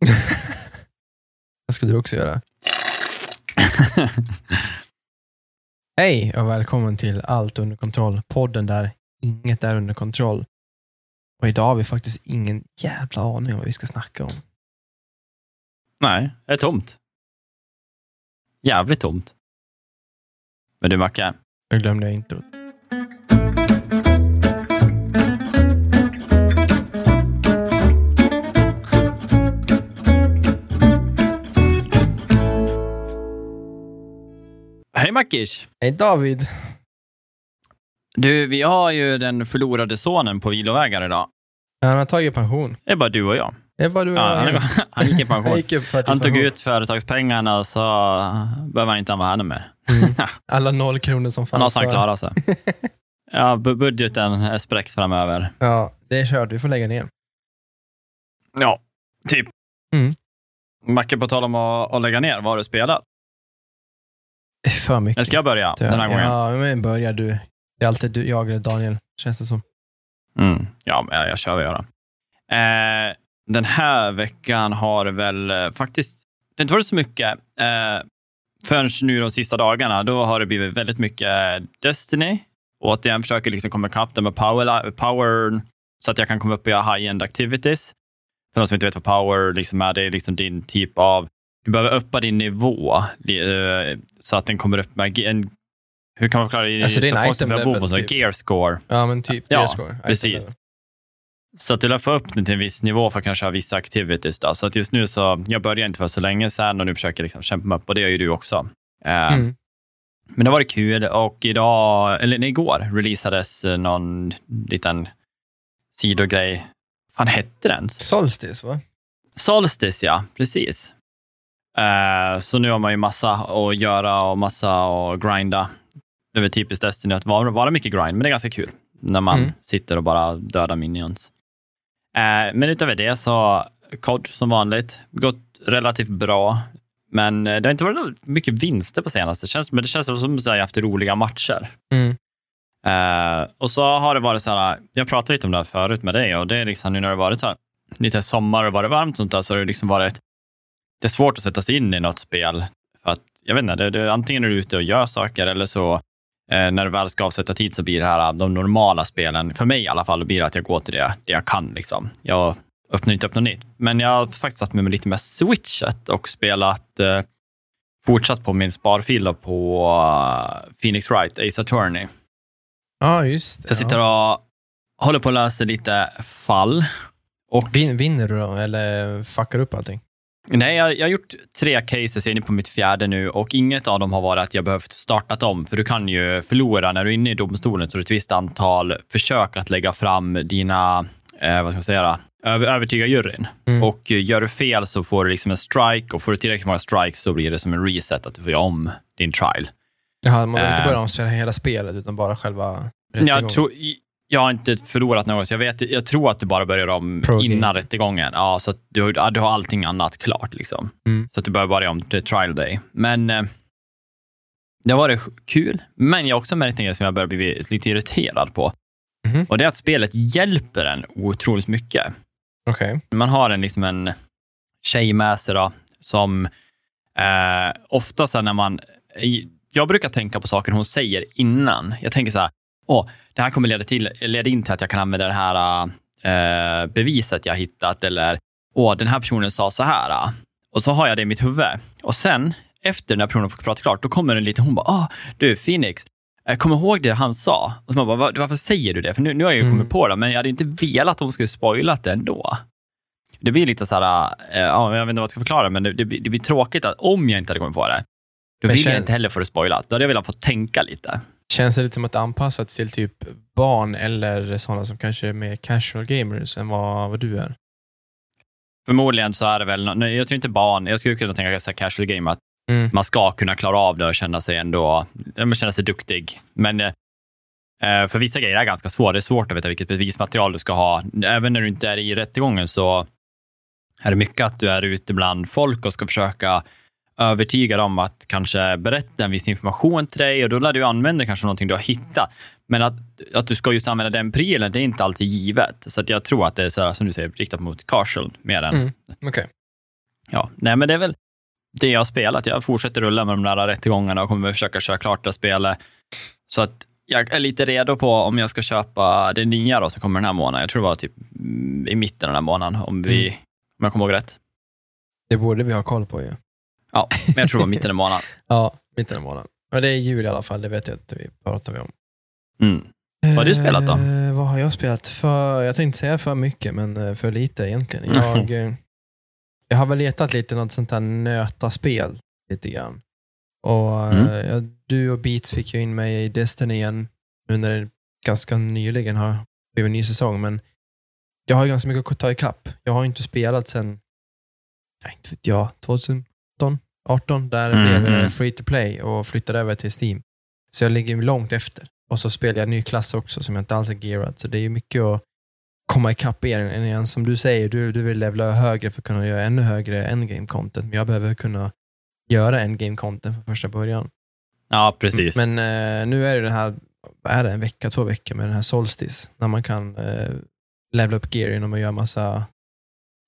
Det ska du också göra. Hej och välkommen till Allt under kontroll, podden där inget är under kontroll. Och idag har vi faktiskt ingen jävla aning om vad vi ska snacka om. Nej, det är tomt. Jävligt tomt. Men du Macke, Nu glömde jag introt. Hej Mackish! Hej David! Du, vi har ju den förlorade sonen på vilovägar idag. Han har tagit pension. Det är bara du och jag. Det är bara du och Ja, jag. han, han gick i Han pension. gick upp Han tog ut företagspengarna och så behöver han inte vara henne mer. Mm. Alla noll kronor som Han har fanns. snart klarat sig. Ja, bu- budgeten är spräckt framöver. Ja, det är kört. Vi får lägga ner. Ja, typ. Mm. Macke, på tal om att, att lägga ner, vad har du spelat? För mycket. Eller ska jag börja den här gången? Ja, men börjar du. Det är alltid du, jag eller Daniel, känns det som. Mm. Ja, men jag, kör vad jag. Eh, den här veckan har väl eh, faktiskt det har inte varit så mycket. Eh, förrän nu de sista dagarna, då har det blivit väldigt mycket Destiny. Och jag försöker liksom komma ikapp det med power, power så att jag kan komma upp göra high-end activities. För de som inte vet vad power liksom är, det är liksom din typ av... Du behöver uppa din nivå eh, så att den kommer upp med en... Hur kan man förklara det? Alltså, det är en item level, typ. Gear score. Ja, men typ. Ja, gear score. precis. Så att du lär få upp den till en viss nivå för att kunna köra vissa activities. Då. Så att just nu så, jag började inte för så länge sedan och nu försöker jag liksom kämpa mig upp och det gör ju du också. Eh, Mm. Men det var kul och idag, eller nej, igår, releasades eh, någon liten sidogrej. fan hette den? Solstice, va? Solstice, ja. Precis. Eh, så nu har man ju massa att göra och massa att grinda. Det är väl typiskt Destiny att vara, vara mycket grind, men det är ganska kul när man Mm. sitter och bara dödar minions. Eh, men utöver det så, COD som vanligt, gått relativt bra. Men eh, det har inte varit mycket vinster på senaste, känns, men det känns som att jag har haft roliga matcher. Mm. Eh, och så har det varit så här, jag pratade lite om det här förut med dig och det är liksom nu när det varit så här, lite sommar och varit varmt och sånt där, så har det liksom varit, det är svårt att sätta sig in i något spel. För att, jag vet inte, det, det, antingen är du ute och gör saker eller så eh, när du väl ska avsätta tid så blir det här de normala spelen, för mig i alla fall, blir att jag går till det, det jag kan. Liksom. Jag öppnar inte upp något nytt. Men jag har faktiskt satt mig med lite med switchet och spelat, eh, fortsatt på min sparfil på eh, Phoenix Wright, Ace Attorney. Ja, just det. Jag sitter och håller på att lösa lite fall. Och, Vin, vinner du då, eller fuckar upp allting? Nej, jag, jag har gjort tre cases, jag är inne på mitt fjärde nu och inget av dem har varit att jag behövt startat om, för du kan ju förlora när du är inne i domstolen, så är det ett visst antal försök att lägga fram dina, eh, vad ska man säga, över, övertyga juryn. Mm. Och eh, gör du fel så får du liksom en strike och får du tillräckligt många strikes så blir det som en reset, att du får göra om din trial. Jaha, man vill inte Eh. börja omspela hela spelet, utan bara själva rättegången. Jag, tror, jag har inte förlorat något, så jag, vet, jag tror att du bara börjar om Pro innan rättegången. Ja, så du, du har allting annat klart. Liksom. Mm. Så att du börjar börja om till trial day. Men eh, det har varit kul, men jag har också märkt en grej som jag börjar bli lite irriterad på. Mhm. Och det är att spelet hjälper en otroligt mycket. Okej. Man har en, liksom en tjej med sig då, som eh, ofta när man... Jag brukar tänka på saker hon säger innan. Jag tänker så här, åh, det här kommer leda, till, leda in till att jag kan använda det här eh, beviset jag hittat, eller åh, den här personen sa så här. ah." Och så har jag det i mitt huvud. Och sen, efter när personen får prata klart, då kommer det lite, hon bara, ah, du Phoenix, eh, kom ihåg det han sa. Och så man bara, "Va- varför säger du det? För nu, nu har jag ju Mm. kommit på det, men jag hade inte velat att hon skulle spoilat det ändå. Det blir lite så här, ja, jag vet inte vad jag ska förklara, men det, det, blir- det blir tråkigt att om jag inte hade kommit på det, då vill jag inte heller få det spoilat. Då hade jag velat få tänka lite. Känns det lite som att det är anpassat till typ barn eller sådana som kanske är mer casual gamers än vad, vad du är? Förmodligen så är det väl, nej, jag tror inte barn, jag skulle kunna tänka så här casual game, att Mm. man ska kunna klara av det och känna sig ändå, känna sig duktig. Men eh, eh, för vissa grejer är det ganska svårt. Det är svårt att veta vilket bevismaterial du ska ha. Även när du inte är i rättegången så är det mycket att du är ute bland folk och ska försöka övertyga dem att kanske berätta en viss information till dig och då lär du använda kanske någonting du har hittat. Men att, att du ska just använda den prylen, det är inte alltid givet. Så att jag tror att det är så här, som du säger, riktat mot casual mer än Mm. Okej. Ja, nej men det är väl det jag har spelat. Jag fortsätter rulla med de där rättegångarna och kommer försöka köra klart det spelet. Så att jag är lite redo på om jag ska köpa det nya då, som kommer den här månaden. Jag tror det var typ mm, i mitten av den här månaden, om, vi, Mm. om jag kommer ihåg rätt. Det borde vi ha koll på ju. Ja, men jag tror det var mitten av månaden. Ja, mitten av månaden. Men det är jul i alla fall, det vet jag att vi pratar vi om. Mm. Vad har du spelat då? Eh, vad har jag spelat? För, jag tänkte säga för mycket, men eh, för lite egentligen. Jag, eh, jag har väl letat lite något sånt här nöta-spel lite grann. Och, eh, Mm. ja, du och Beats fick ju in mig i Destiny igen, nu när det ganska nyligen har blivit en ny säsong, men jag har ganska mycket att ta ikapp. Jag har inte spelat sedan, nej, inte vet jag, 2017, 18, där det Mm, blev eh, mm. free to play och flyttade över till Steam. Så jag ligger långt efter. Och så spelar jag en ny klass också som jag inte alls är gearad. Så det är ju mycket att komma ikapp er. än. Som du säger, du, du vill levla högre för att kunna göra ännu högre endgame content. Men jag behöver kunna göra endgame content från första början. Ja, precis. Men eh, nu är det den här, vad är det, en vecka, två veckor med den här Solstice. När man kan eh, levla upp gear genom att göra massa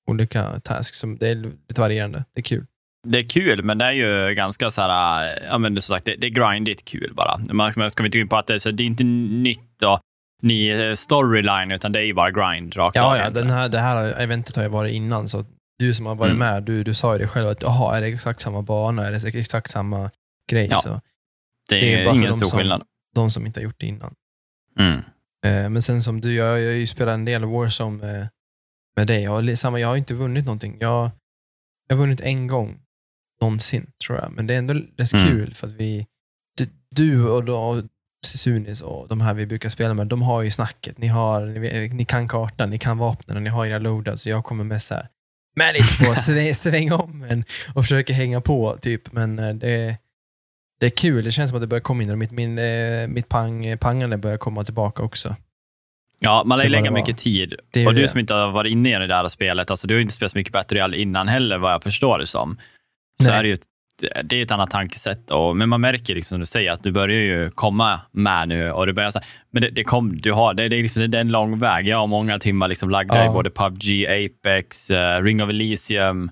olika tasks. Som, det är lite varierande. Det är kul. Det är kul, men det är ju ganska så här, ja men som sagt, det, det är grindigt kul bara. Man man ska inte gå in på att det, är så, det är inte nytt och ny eh, storyline, utan det är ju bara grind rakt av Ja, ja egentligen. den här, det här eventet har ju varit innan, så du som har varit Mm. med, du, du sa ju det själv att jaha, är det exakt samma bana? Är det exakt samma grej? Ja. Så det det är är bara ingen de stor som- skillnad. de som inte har gjort det innan. Mm. Eh, men sen som du, jag, har ju spelat en del Warzone med, med dig. Jag, har samma, jag har inte vunnit någonting. Jag, jag har vunnit en gång någonsin, tror jag. Men det är ändå rätt Mm. kul för att vi, du, och, då, och Sunis och de här vi brukar spela med, de har ju snacket. Ni, har, ni, ni kan kartan, ni kan vapnen och ni har era loadouts. Så jag kommer med så här, lite på, sväng, sväng om en och försöker hänga på, typ. Men eh, det, det är kul. Det känns som att det börjar komma in och mitt, min, eh, mitt pang, pangande börjar komma tillbaka också. Ja, man lär ju Det lägga det mycket tid. Det Och ju du det. som inte har varit inne i det där spelet, alltså du har inte spelat så mycket Battle Royale innan heller, vad jag förstår det som. Så Nej. är det ju det är ett annat tankesätt. Och, men man märker, liksom, som du säger, att du börjar ju komma med nu. Och det börjar, så här- men det, det, kom, du har, det, det, är liksom, det är en lång väg. Jag har många timmar liksom lagda Ja. i både PubG, Apex, eh, Ring of Elysium.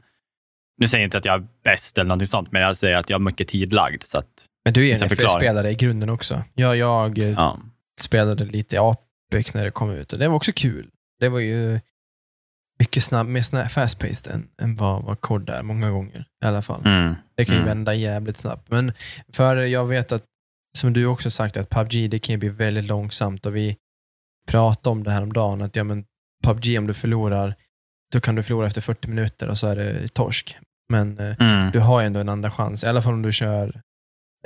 Nu säger jag inte att jag är bäst eller någonting sånt, men jag säger att jag har mycket tid lagd. Så att, Men du är en spelare i grunden också. Jag, jag eh, ja. spelade lite Apex när det kom ut och det var också kul. Det var ju mycket snabb, mer snabb, fast-paced än, än vad, vad COD är många gånger i alla fall. Mm. Det kan ju Mm. vända jävligt snabbt. Men för jag vet att, som du också sagt, att PubG det kan ju bli väldigt långsamt och vi pratade om det här om dagen att ja, men PubG om du förlorar, då kan du förlora efter 40 minuter och så är det torsk. Men eh, Mm. du har ju ändå en andra chans, i alla fall om du kör,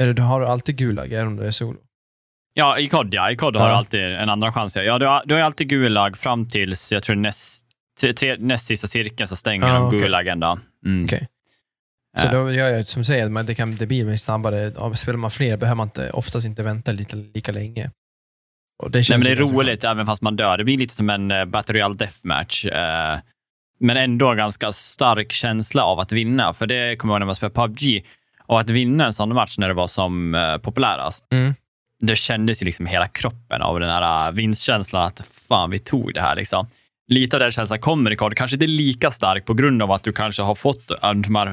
eller du har alltid gulag även om du är solo. Ja, i COD ja. I har Ja. du alltid en andra chans. Ja, du har, du har alltid gulag fram tills, jag tror näst, tre, tre, näst sista cirkeln så stänger Ja, de okej. gulagen då. Mm. Okej. Så då gör jag som du säger, men det, kan, det blir snabbare. Spelar man fler behöver man inte, oftast inte vänta lite, lika länge. Och det Nej, känns men det är roligt även fast man dör. Det blir lite som en uh, Battle Royale Deathmatch. Uh, men ändå en ganska stark känsla av att vinna. För det kommer jag ihåg när man spelade PubG. Och att vinna en sån match när det var som uh, populärast. Mm. Det kändes ju liksom hela kroppen av den här vinstkänslan att fan, vi tog det här. Liksom. Lite av den känslan kommer i COD. Kanske inte lika stark på grund av att du kanske har fått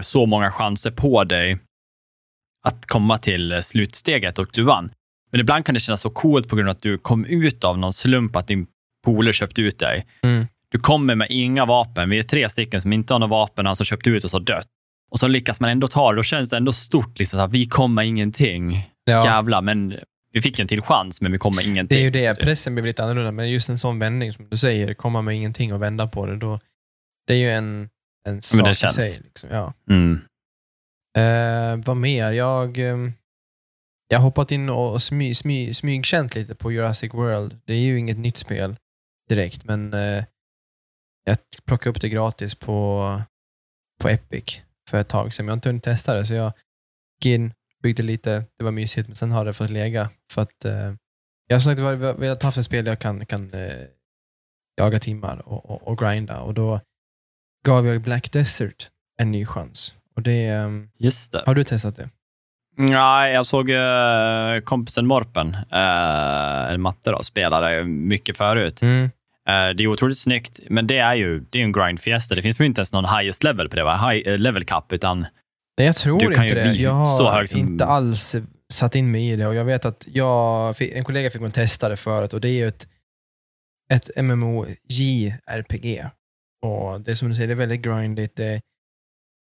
så många chanser på dig att komma till uh, slutsteget och du vann. Men ibland kan det kännas så coolt på grund av att du kom ut av någon slump att din polare köpte ut dig. Mm. Du kommer med inga vapen. Vi är tre stycken som inte har några vapen, alltså köpt ut och så dött. Och så lyckas man ändå ta det. Då känns det ändå stort. Liksom, här, vi kommer ingenting. Ja, Jävlar, men vi fick en till chans, men vi kommer ingenting. det är ju det. Pressen blir lite annorlunda, men just en sån vändning som du säger, komma med ingenting och vända på det, då, det är ju en, en sak det i känns. sig. Liksom. Ja. Mm. Eh, vad mer? Jag, ehm, jag har hoppat in och smy, smy, smygkänt lite på Jurassic World. Det är ju inget nytt spel direkt, men eh, jag plockade upp det gratis på, på Epic för ett tag sedan. Jag har inte hunnit testa det, så jag gick in, byggde lite, det var mysigt, men sen har det fått lägga. För att, eh, jag har som sagt velat ha ett spel där jag kan, kan eh, jaga timmar och, och, och grinda. Och då gav jag Black Desert en ny chans. Och det, ehm, Just det. har du testat det? Nej, jag såg uh, kompisen Morpen, uh, Matte, då, spelade mycket förut. Mm. det är otroligt snyggt, men det är ju det är en grind-fiesta. Det finns ju inte ens någon highest level på det, va? High level cup, utan Nej, jag tror Du kan inte ju det. bli Jag så har hög som- inte alls satt in mig i det och jag vet att jag, fick- en kollega fick mig testa det förut och det är ju ett, ett MMO-JRPG. Och det är som du säger, det är väldigt grindigt. Det,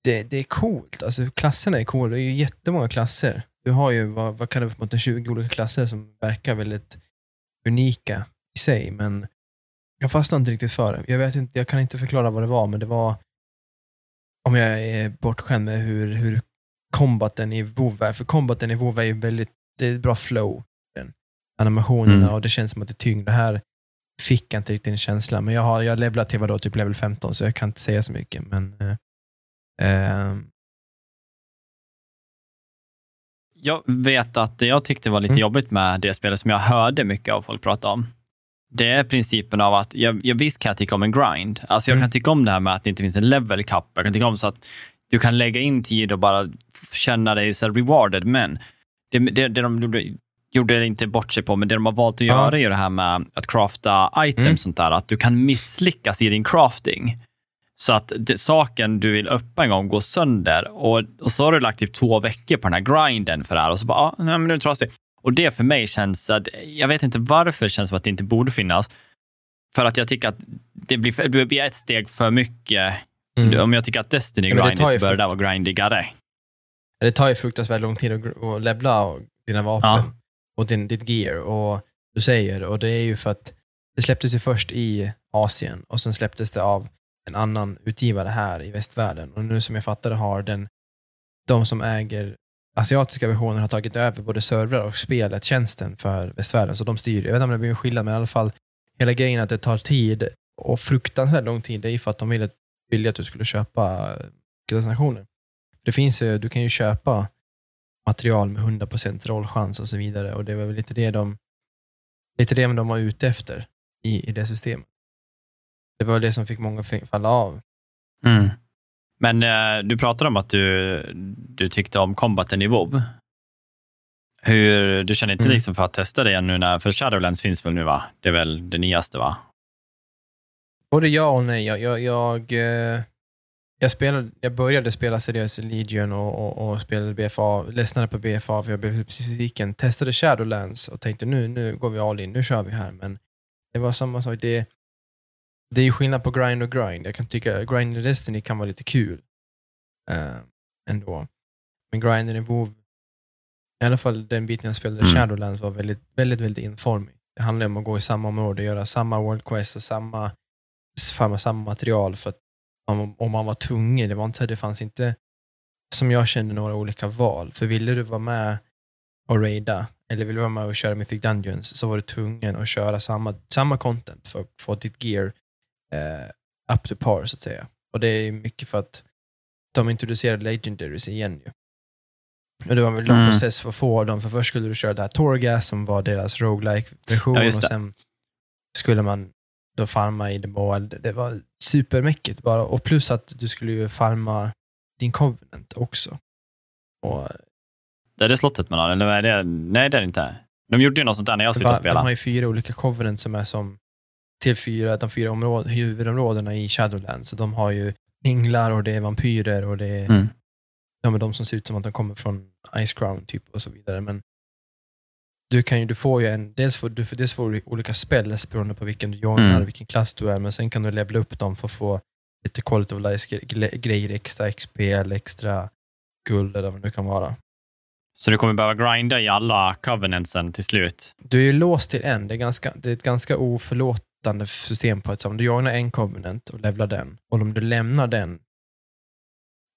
det, det är coolt. Alltså klasserna är coola. Det är ju jättemånga klasser. Du har ju, vad, vad kan det vara, 20 olika klasser som verkar väldigt unika i sig, men jag fastnade inte riktigt för det. Jag, vet inte, jag kan inte förklara vad det var, men det var, om jag är bortskämd med hur, hur combaten i WoW är, för combaten i WoW är ju väldigt, det är bra flow. Den. Animationerna Mm. och det känns som att det är tyngd. Det här fick jag inte riktigt en känsla, men jag har jag levlat till vadå, typ level 15, så jag kan inte säga så mycket. Men, eh, ehm, Jag vet att det jag tyckte var lite Mm. jobbigt med det spelet som jag hörde mycket av folk prata om. Det är principen av att, jag, jag visst kan jag tycka om en grind. Alltså jag Mm. kan tycka om det här med att det inte finns en level cap. Jag kan tycka om så att du kan lägga in tid och bara känna dig så rewarded. Men det, det, det de gjorde, gjorde det inte bort sig på, men det de har valt att Ja. göra är det här med att crafta items Mm. sånt där. Att du kan misslyckas i din crafting. Så att det, saken du vill uppa en gång går sönder och, och så har du lagt typ två veckor på den här grinden för det här och så bara, ah, nej, men nu är det trasigt. Och det för mig känns att, jag vet inte varför det känns som att det inte borde finnas. För att jag tycker att det blir, det blir ett steg för mycket. mm. Om jag tycker att Destiny är ju så bör det vara grindigare. Det tar ju fruktansvärt lång tid att, att levla dina vapen Ja. och din, ditt gear. Och du säger, och det är ju för att det släpptes ju först i Asien och sen släpptes det av en annan utgivare här i västvärlden. Och nu som jag fattar det har den, de som äger asiatiska versionen har tagit över både servrar och spelet, tjänsten för västvärlden. Så de styr. Jag vet inte om det blir en skillnad, men i alla fall hela grejen att det tar tid och fruktansvärt lång tid, det är ju för att de ville, ville att du skulle köpa eh, transaktioner. Det finns ju, du kan ju köpa material med 100% rollchans och så vidare och det var väl lite det de, lite det de var ute efter i, i det systemet. Det var det som fick många att falla av. Mm. Men eh, du pratade om att du, du tyckte om combaten i WoW. Hur, du känner inte Mm. liksom för att testa det igen nu när, för Shadowlands finns väl nu va? Det är väl det nyaste va? Både ja och nej. Jag, jag, jag, eh, jag, spelade, jag började spela seriöst i Legion och, och, och spelade BFA, ledsnade på BFA för jag blev besviken. Testade Shadowlands och tänkte nu, nu går vi all in, nu kör vi här. Men det var samma sak. Det, det är ju skillnad på grind och grind. Jag kan tycka grind i Destiny kan vara lite kul eh, ändå. Men grinden i WoW, i alla fall den biten jag spelade Mm. Shadowlands var väldigt, väldigt, väldigt informig. Det handlar om att gå i samma område, göra samma World Quest och samma farma samma material för att om, om man var tvungen. Det var inte så det fanns inte, som jag kände, några olika val. För ville du vara med och raida eller ville du vara med och köra Mythic Dungeons så var du tvungen att köra samma, samma content för att få ditt gear eh, up to par så att säga. Och det är mycket för att de introducerade Legendaries igen ju. Och det var en lång Mm. process för att få dem, för först skulle du köra det här Torgas som var deras roguelike version Ja, och sen skulle man då farma i det mål. Det, var supermäckigt bara. Och plus att du skulle ju farma din Covenant också. Och Det är det slottet man har, eller är det? Nej, det är det inte. De gjorde ju något sånt där när jag slutade var, de spela. har ju fyra olika Covenant som är som till fyra, de fyra områd, huvudområdena i Shadowlands. Så de har ju änglar och det är vampyrer och det är Mm. de, är de som ser ut som att de kommer från Ice Crown typ och så vidare. Men du, kan ju, du får ju en, dels får du, dels får du olika spells beroende på vilken du joinar, Mm. vilken klass du är, men sen kan du levela upp dem för att få lite quality of life gre- grejer, extra XP eller extra guld eller vad det nu kan vara. Så du kommer behöva grinda i alla covenantsen till slut. Du är ju låst till en. Det är, ganska, det är ett ganska oförlåtande system på ett sånt. Du joinar en covenant och levlar den. Och om du lämnar den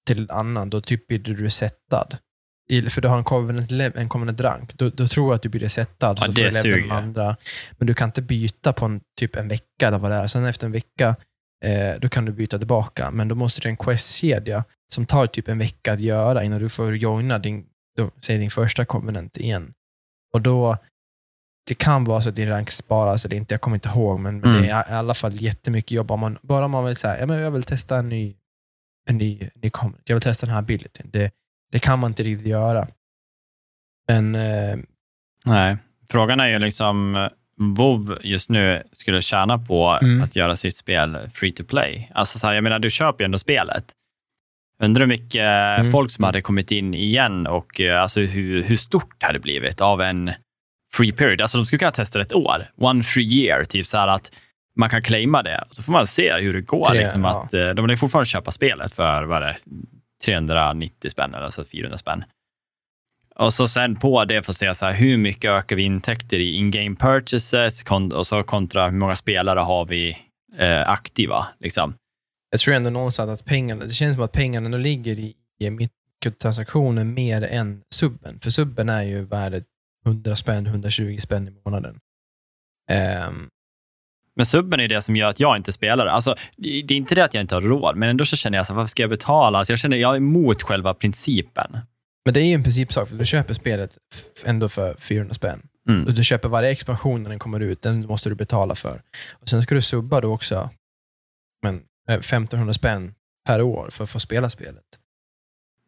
till en annan, då typ blir du resettad. I, för du har en covenant, en covenant rank. Då, då tror jag att du blir resettad. Ja, så det får du den andra. Men du kan inte byta på en, typ en vecka eller vad det är. Sen efter en vecka, eh, då kan du byta tillbaka. Men då måste du ha en quest-kedja som tar typ en vecka att göra innan du får joina din, då, säg din första covenant igen. Och då, det kan vara så att din rank sparas eller inte, jag kommer inte ihåg, men, men Mm. det är i alla fall jättemycket jobb. Om man, bara om man vill säga, ja, men jag vill testa en ny, en ny, ny comment. Jag vill testa den här abilityn. Det, det kan man inte riktigt göra. Men eh, Nej. Frågan är ju liksom, WoW just nu skulle tjäna på Mm. att göra sitt spel free to play. Alltså, så här, jag menar, du köper ju ändå spelet. Undrar hur mycket Mm. folk som hade kommit in igen och eh, alltså, hur, hur stort det hade blivit av en free period. Alltså, de skulle kunna testa det ett år. One free year, typ så här att man kan claima det. Så får man se hur det går. Tre, liksom, ja. att, eh, de vill fortfarande köpa spelet för vad det, 390 spänn eller så 400 spänn. Och så sen på det får se så här, hur mycket ökar vi intäkter i in-game purchases och så kontra hur många spelare har vi eh, aktiva. Liksom. Jag tror ändå någonstans att pengarna, det känns som att pengarna ändå ligger i, i mikrotransaktioner mer än subben. För subben är ju värdet 100 spänn, 120 spänn i månaden. Ehm, Men subben är det som gör att jag inte spelar. Alltså, det är inte det att jag inte har råd, men ändå så känner jag så här, varför ska jag betala? Alltså, jag känner jag är emot själva principen. men det är ju en principsak, för du köper spelet ändå för 400 spänn. Mm. Och du köper varje expansion när den kommer ut, den måste du betala för. Och Sen ska du subba då också men, eh, 1500 spänn per år för att få spela spelet.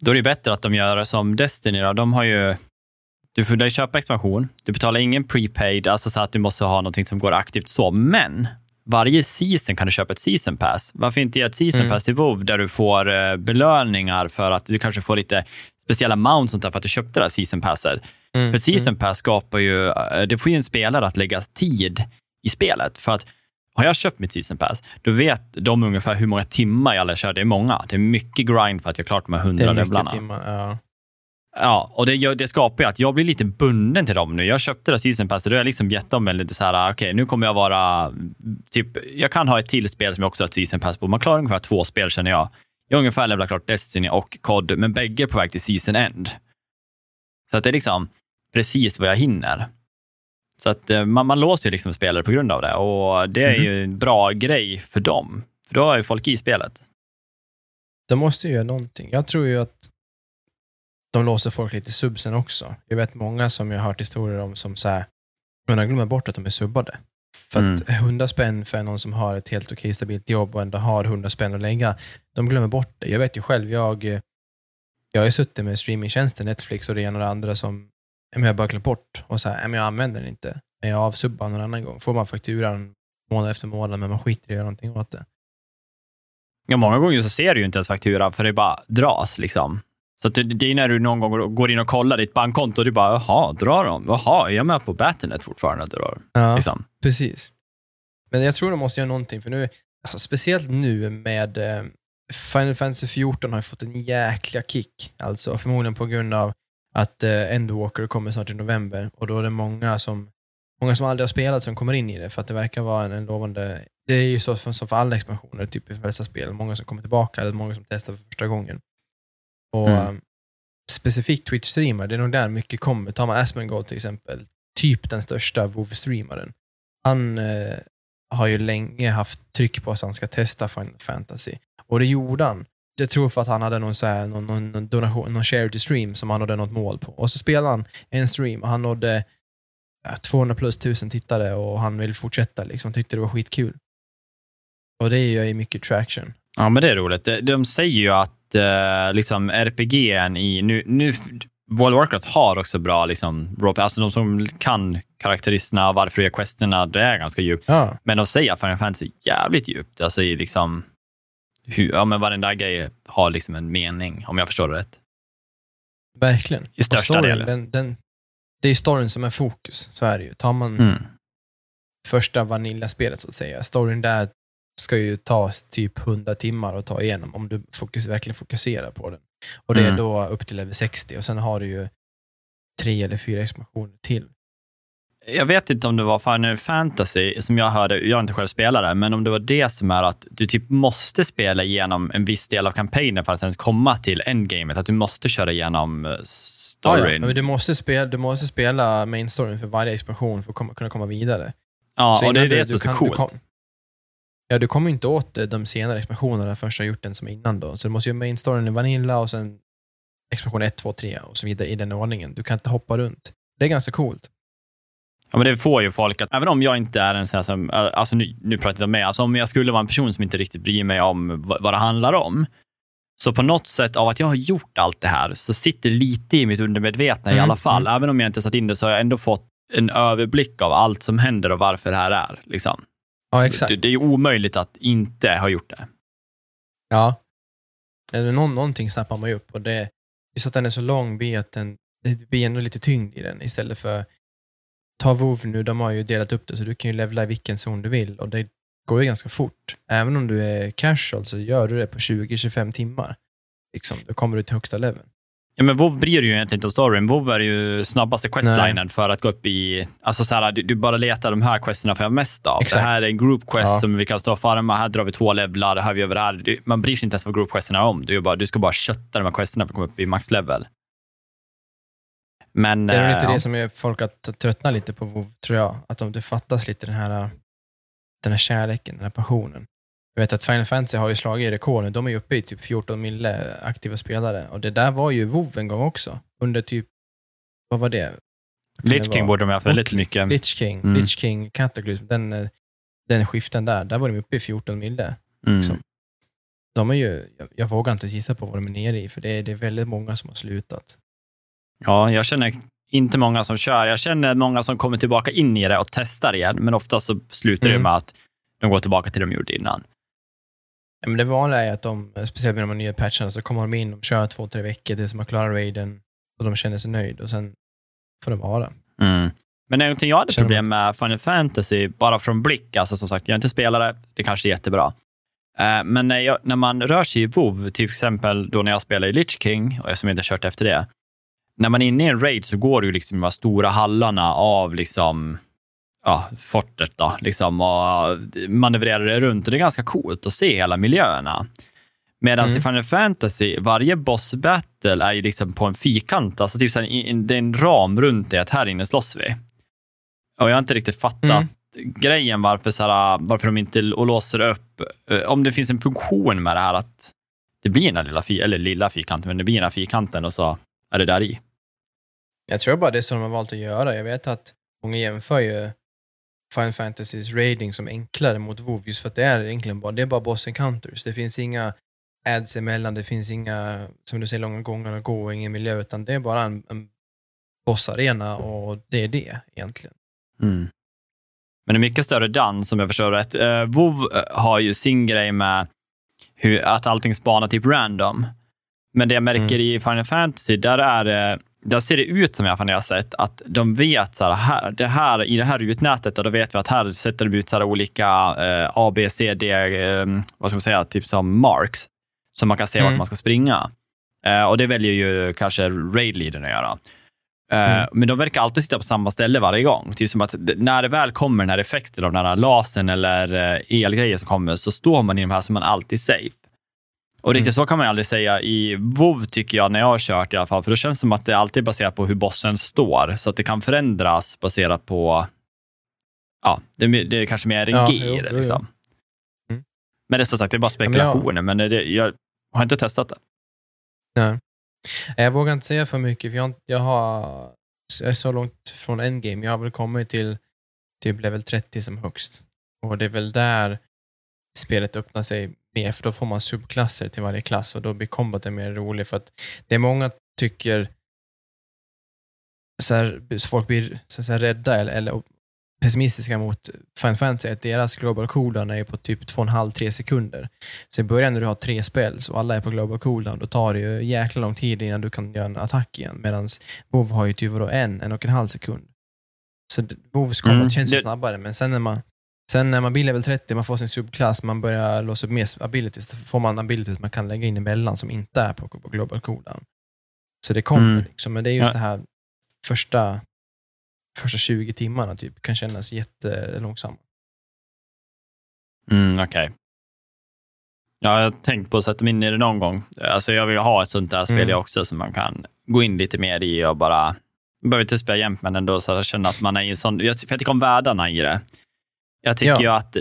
Då är det bättre att de gör som Destiny. Då. De har ju, du får dig köpa expansion, du betalar ingen prepaid, alltså så att du måste ha någonting som går aktivt så. Men varje season kan du köpa ett season pass. Varför inte göra ett season Mm. pass i WoW där du får eh, belöningar för att du kanske får lite speciella mounts sånt där för att du köpte det här season passet. Mm. För season pass skapar ju, eh, det får ju en spelare att lägga tid i spelet. För att har jag köpt mitt season pass, då vet de ungefär hur många timmar jag alla kör. Det är många. Det är mycket grind för att jag klart de här Det hundra är mycket levlarna. timmar. Ja. Ja, och det, det skapar ju att jag blir lite bunden till dem nu. Jag köpte det season pass, då har jag liksom gett dem en lite så här, okej, nu kommer jag vara, typ, jag kan ha ett till spel som jag också har ett season pass på. Man klarar ungefär två spel känner jag. Jag har ungefär levlat klart Destiny och COD, men bägge är på väg till season end. Så att det är liksom precis vad jag hinner. Så att eh, man, man låser ju liksom spelare på grund av det och det är Mhm. ju en bra grej för dem. För då är ju folk i spelet. De måste ju göra någonting. Jag tror ju att de låser folk lite i subsen också. Jag vet många som jag har hört historier om som så här, men jag glömmer bort att de är subbade. För att 100 spänn för någon som har ett helt okej stabilt jobb och ändå har 100 spänn att lägga, de glömmer bort det. Jag vet ju själv, jag, jag har suttit med streamingtjänsten Netflix och det ena och det andra som jag bara glömt bort och så här, jag använder den inte. Men jag avsubbar någon annan gång. Får man fakturan månad efter månad, men man skiter i att göra någonting åt det. Ja, många gånger så ser du ju inte ens fakturan för det bara dras. Liksom. Så det, det är när du någon gång går- in och kollar ditt bankkonto och du bara, jaha, drar de? Jaha, är jag med på Battle.net fortfarande? Drar. Ja. Liksom. Precis. Men jag tror de måste göra någonting, för nu, alltså speciellt nu med eh, Final Fantasy 14 har fått en jäkla kick. Alltså förmodligen på grund av att eh, Endwalker kommer snart i november och då är det många som, många som aldrig har spelat som kommer in i det för att det verkar vara en, en lovande... Det är ju så som som för alla expansioner, typ i de flesta spel. Många som kommer tillbaka eller många som testar för första gången. Och Mm. eh, specifikt Twitch-streamar, det är nog där mycket kommer. Tar man Asmongold till exempel, typ den största WoW-streamaren. Han eh, har ju länge haft tryck på att han ska testa Final Fantasy. Och det gjorde han. Jag tror för att han hade någon, så här, någon, någon, donation, någon charity stream som han nådde något mål på. Och så spelade han en stream och han nådde ja, 200 plus tusen tittare och han vill fortsätta. Liksom, tyckte det var skitkul. Och det är ju mycket traction. Ja, men det är roligt. De, de säger ju att eh, liksom RPG'n i... Nu, nu, World of Warcraft har också bra liksom, roleplay. Alltså de som kan karaktäristerna, varför gör questerna, det är ganska djupt. Ja, Men de säger att Final Fantasy är jävligt djupt. Alltså i liksom... Hur, ja, men varenda grej har liksom en mening, om jag förstår det rätt. verkligen. I största Och storyn, delen. Den, den, det är storyn som är fokus, så är det ju. Tar man Mm. första Vanilla-spelet så att säga. Storyn där ska ju ta typ 100 timmar att ta igenom om du fokus, verkligen fokuserar på den. Och det är Mm. då upp till level 60 och sen har du ju tre eller fyra expansioner till. Jag vet inte om det var Final Fantasy som jag hörde, jag är inte själv spelare, men om det var det som är att du typ måste spela igenom en viss del av kampanjen för att ens komma till endgamet. Att du måste köra igenom eh, Ja, storyn. ja. Men du, måste spela, du måste spela main storyn för varje expansion för att komma, kunna komma vidare. Ja, Så och det är det som är så kan- du coolt. Ja, du kommer inte åt eh, de senare expansionerna förrän du har gjort den som är innan då. Så du måste göra main storyn i Vanilla och sen expansion 1, 2, 3 och så vidare i den ordningen. Du kan inte hoppa runt. Det är ganska coolt. Ja, men det får ju folk att, även om jag inte är en sån här som, alltså nu, nu pratar jag om mig, alltså om jag skulle vara en person som inte riktigt bryr mig om vad, det handlar om, så på något sätt av att jag har gjort allt det här, så sitter lite i mitt undermedvetna i Mm, alla fall. mm. Även om jag inte satt in det, så har jag ändå fått en överblick av allt som händer och varför det här är. Liksom. Ja, exakt. Det, det är omöjligt att inte ha gjort det. Ja. Eller någon, någonting snappar man ju upp och det, just att den är så lång blir att den, det blir ändå lite tyngd i den istället för ta WoW nu, de har ju delat upp det så du kan ju levla i vilken zon du vill och det går ju ganska fort. Även om du är casual så gör du det på 20-25 timmar. Liksom, då kommer du till högsta leveln. Ja, men WoW bryr ju egentligen inte om storyn. WoW är ju snabbaste questlinen för att gå upp i... Alltså så här, du, du bara letar de här questerna för jag mest av. Exakt. Det här är en group quest Ja. som vi kan stå och farma. Här drar vi två levlar. Det här vi det här. Du, man bryr sig inte ens vad group questerna är om. Du, bara, du ska bara kötta de här questerna för att komma upp i max level. Men... Det är eh, lite ja. det som är folk att tröttna lite på WoW, tror jag. Att de, det fattas lite den här, den här kärleken, den här passionen. Jag vet att Final Fantasy har ju slagit rekord nu. De är ju uppe i typ 14 mille aktiva spelare. Och det där var ju WoW en gång också. Under typ, vad var det? Lich det King borde de ha haft väldigt mycket. Lich King, Mm. Lich King, Cataclysm, den, den skiften där, där var de uppe i 14 mille. Mm. liksom. De är ju, jag, jag vågar inte gissa på vad de är nere i, för det är, det är väldigt många som har slutat. Ja, jag känner inte många som kör. Jag känner många som kommer tillbaka in i det och testar igen, men ofta så slutar det Mm. med att de går tillbaka till det de gjorde innan. Ja, men det vanliga är att de, speciellt med de nya patcherna, så kommer de in, de kör två, tre veckor tills de har klarat raiden och de känner sig nöjd och sen får det vara. Mm. Men någonting jag hade Känner problem med Final Fantasy, bara från blick, alltså som sagt, jag är inte spelare, det kanske är jättebra. Eh, Men när, jag, när man rör sig i WoW, till exempel då när jag spelar i Lich King, och jag som inte kört efter det, när man är inne i en raid så går ju liksom de här stora hallarna av liksom, ja, fortet då, liksom, och manövrerar det runt och det är ganska coolt att se hela miljöerna. Medan Mm. i Final Fantasy, varje boss battle är ju liksom på en fyrkant, alltså typ så här, det är en ram runt det, att här inne slåss vi. Och jag har inte riktigt fattat Mm. grejen varför, så här, varför de inte låser upp, eh, om det finns en funktion med det här att det blir den här lilla, eller lilla fyrkanten, men det blir den här fyrkanten och så är det där i. Jag tror bara det är så de har valt att göra. Jag vet att många jämför ju Final Fantasys raiding som enklare mot WoW just för att det är egentligen bara, det är bara boss encounters. Det finns inga ads emellan, det finns inga, som du säger, långa gångar att gå, ingen miljö, utan det är bara en, en bossarena och det är det egentligen. Men det är mycket större dans som jag förstår rätt. Uh, WoW eh, har ju sin grej med hur, att allting spanar typ random. Men det jag märker Mm. i Final Fantasy, där, är, det- där ser det ut som jag, när jag har sett, att de vet så här, här, det här, i det här rutnätet, och då vet vi att här sätter de ut så olika eh, A, B, C, D, eh, vad ska man säga, typ som marks, som man kan se vart Mm. man ska springa. Eh, och det väljer ju kanske raid-leadern att göra. Eh, Mm. Men de verkar alltid sitta på samma ställe varje gång. Typ som att när det väl kommer den här effekten av den här lasern eller eh, elgrejer som kommer, så står man i de här som man alltid safe. Och riktigt Mm. så kan man ju aldrig säga i WoW tycker jag, när jag har kört i alla fall, för då känns det som att det alltid är baserat på hur bossen står, så att det kan förändras baserat på, ja, det, det är kanske mer Ja, RNG i det. jo, Liksom. Mm. Men det är som sagt, det är bara men jag- spekulationer, men, det, jag har inte testat det. Nej. Jag vågar inte säga för mycket, för jag, jag har jag är så långt från endgame. Jag har väl kommit till typ level 30 som högst. Och det är väl där spelet öppnar sig mer, för då får man subklasser till varje klass och då blir combaten mer rolig. För att det är många tycker så här, så folk blir så här rädda eller, eller pessimistiska mot Final Fantasy, att deras global cooldown är på typ 2,5-3 sekunder. Så i början när du har tre spells och alla är på global cooldown, då tar det ju jäkla lång tid innan du kan göra en attack igen. Medan WoW har ju typ vadå, en, en och en halv sekund. Så WoWs combat Mm, känns ju snabbare, men sen när man Sen när man blir level 30, man får sin subklass, man börjar låsa upp mer abilities, då får man abilities man kan lägga in emellan som inte är på, på global cooldown. Så det kommer Mm. liksom, men det är just Ja. det här första, första 20 timmarna typ, kan kännas jättelångsamma. Mm, Okej. Ja, jag har tänkt på att sätta mig in i det någon gång. Alltså, jag vill ha ett sånt där spel Mm. jag också, som man kan gå in lite mer i och bara... Jag behöver inte spela jämt, men ändå så att känner att man är i en sån... Jag tycker om världarna i det. Jag tycker Ja. ju att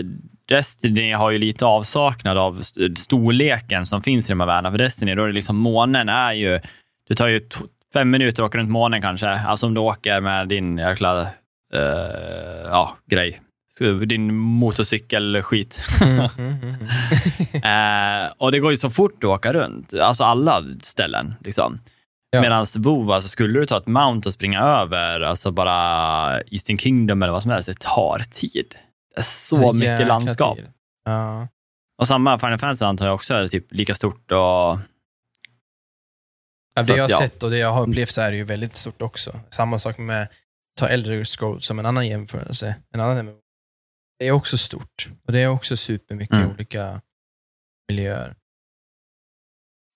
Destiny har ju lite avsaknad av st- storleken som finns i de här världarna. För Destiny, då är det liksom månen är ju... Det tar ju fem minuter att åka runt månen kanske. Alltså om du åker med din jäkla eh, ja, grej. Din motorcykelskit. Mm, mm, mm. Eh, och det går ju så fort att åka runt, alltså alla ställen. Liksom. Ja. Medan WoW, alltså, skulle du ta ett mount och springa över, alltså bara Eastern Kingdom eller vad som helst, det tar tid. Så mycket landskap. Ja. Och samma Final Fantasy antar jag också är typ lika stort och Ja, det jag har ja. sett och det jag har upplevt så är det ju väldigt stort också. Samma sak med, ta Elder Scrolls som en annan jämförelse. En annan. Det är också stort och det är också supermycket Mm. olika miljöer.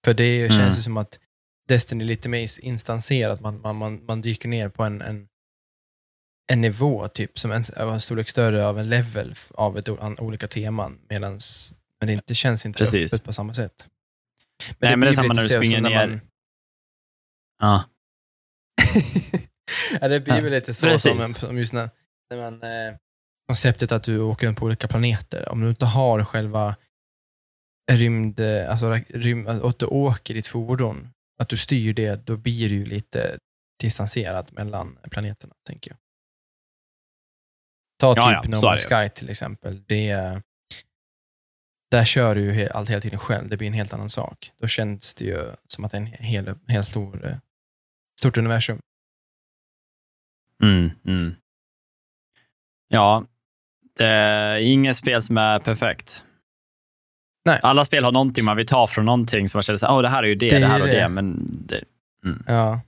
För det Mm. känns ju som att Destiny är lite mer instanserat. Man, man, man, man dyker ner på en, en, en nivå, typ, som en, en storlek större av en level av ett, an, olika teman. Medans, men det inte, känns inte Precis. öppet på samma sätt. Nej, men det är blir samma när du springer ner- ja. ja, det blir väl lite så precis. som, som just när, när man, eh, konceptet att du åker runt på olika planeter. Om du inte har själva rymd, eh, alltså, rym, alltså att du åker ditt fordon, att du styr det, då blir du ju lite distanserat mellan planeterna, tänker jag. Ta Ja, ja, typ No är Man's Sky till exempel. Det, där kör du ju allt hela tiden själv. Det blir en helt annan sak. Då känns det ju som att det är en hel, hel stor, eh, stort universum. Mm, mm. Ja, det är inget spel som är perfekt. Nej. Alla spel har någonting man vill ta från någonting som man känner så här, oh, det här är ju det, Det det, är här och det. det. Men det, Ja.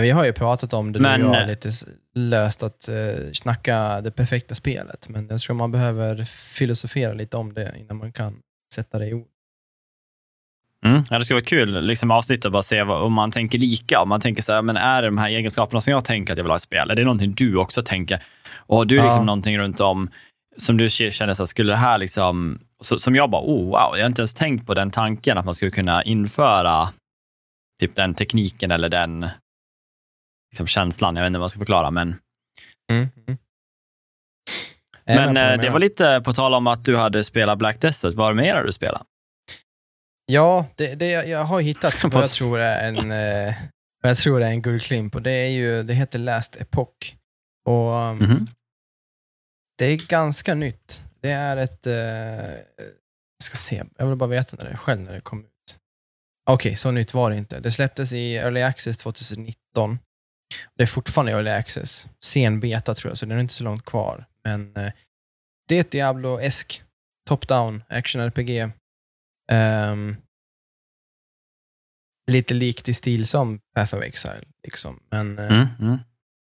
Vi har ju pratat om det, Men- jag, lite löst att uh, snacka det perfekta spelet. Men jag tror man behöver filosofera lite om det innan man kan sätta det i ord. mm, ja, det skulle vara kul liksom avsnitt och bara se vad, om man tänker lika. Om man tänker så här, men är det de här egenskaperna som jag tänker att jag vill ha i spel? Är det någonting du också tänker? Och har du Ja. liksom någonting runt om som du känner så här, skulle det här liksom, så, som jag bara, oh wow, jag har inte ens tänkt på den tanken att man skulle kunna införa typ den tekniken eller den liksom, känslan. Jag vet inte vad man ska förklara, men Mm. Mm. Jag Men eh, det menar. var lite på tal om att du hade spelat Black Desert. Vad mer har du spelat? Ja, det, det, jag har hittat vad jag tror är en, eh, jag tror är en guldklimp och det är ju, det heter Last Epoch. Och um, Mhm. det är ganska nytt. Det är ett, eh, jag ska se, jag vill bara veta när det, själv när det kom ut. Okej, så nytt var det inte. Det släpptes i Early Access 2019. Det är fortfarande Early Access. Sen beta tror jag, så den är inte så långt kvar. Men eh, det är ett Diablo-esk, top-down, action-RPG. Ehm, lite likt i stil som Path of Exile. Liksom. Men eh, Mm, mm.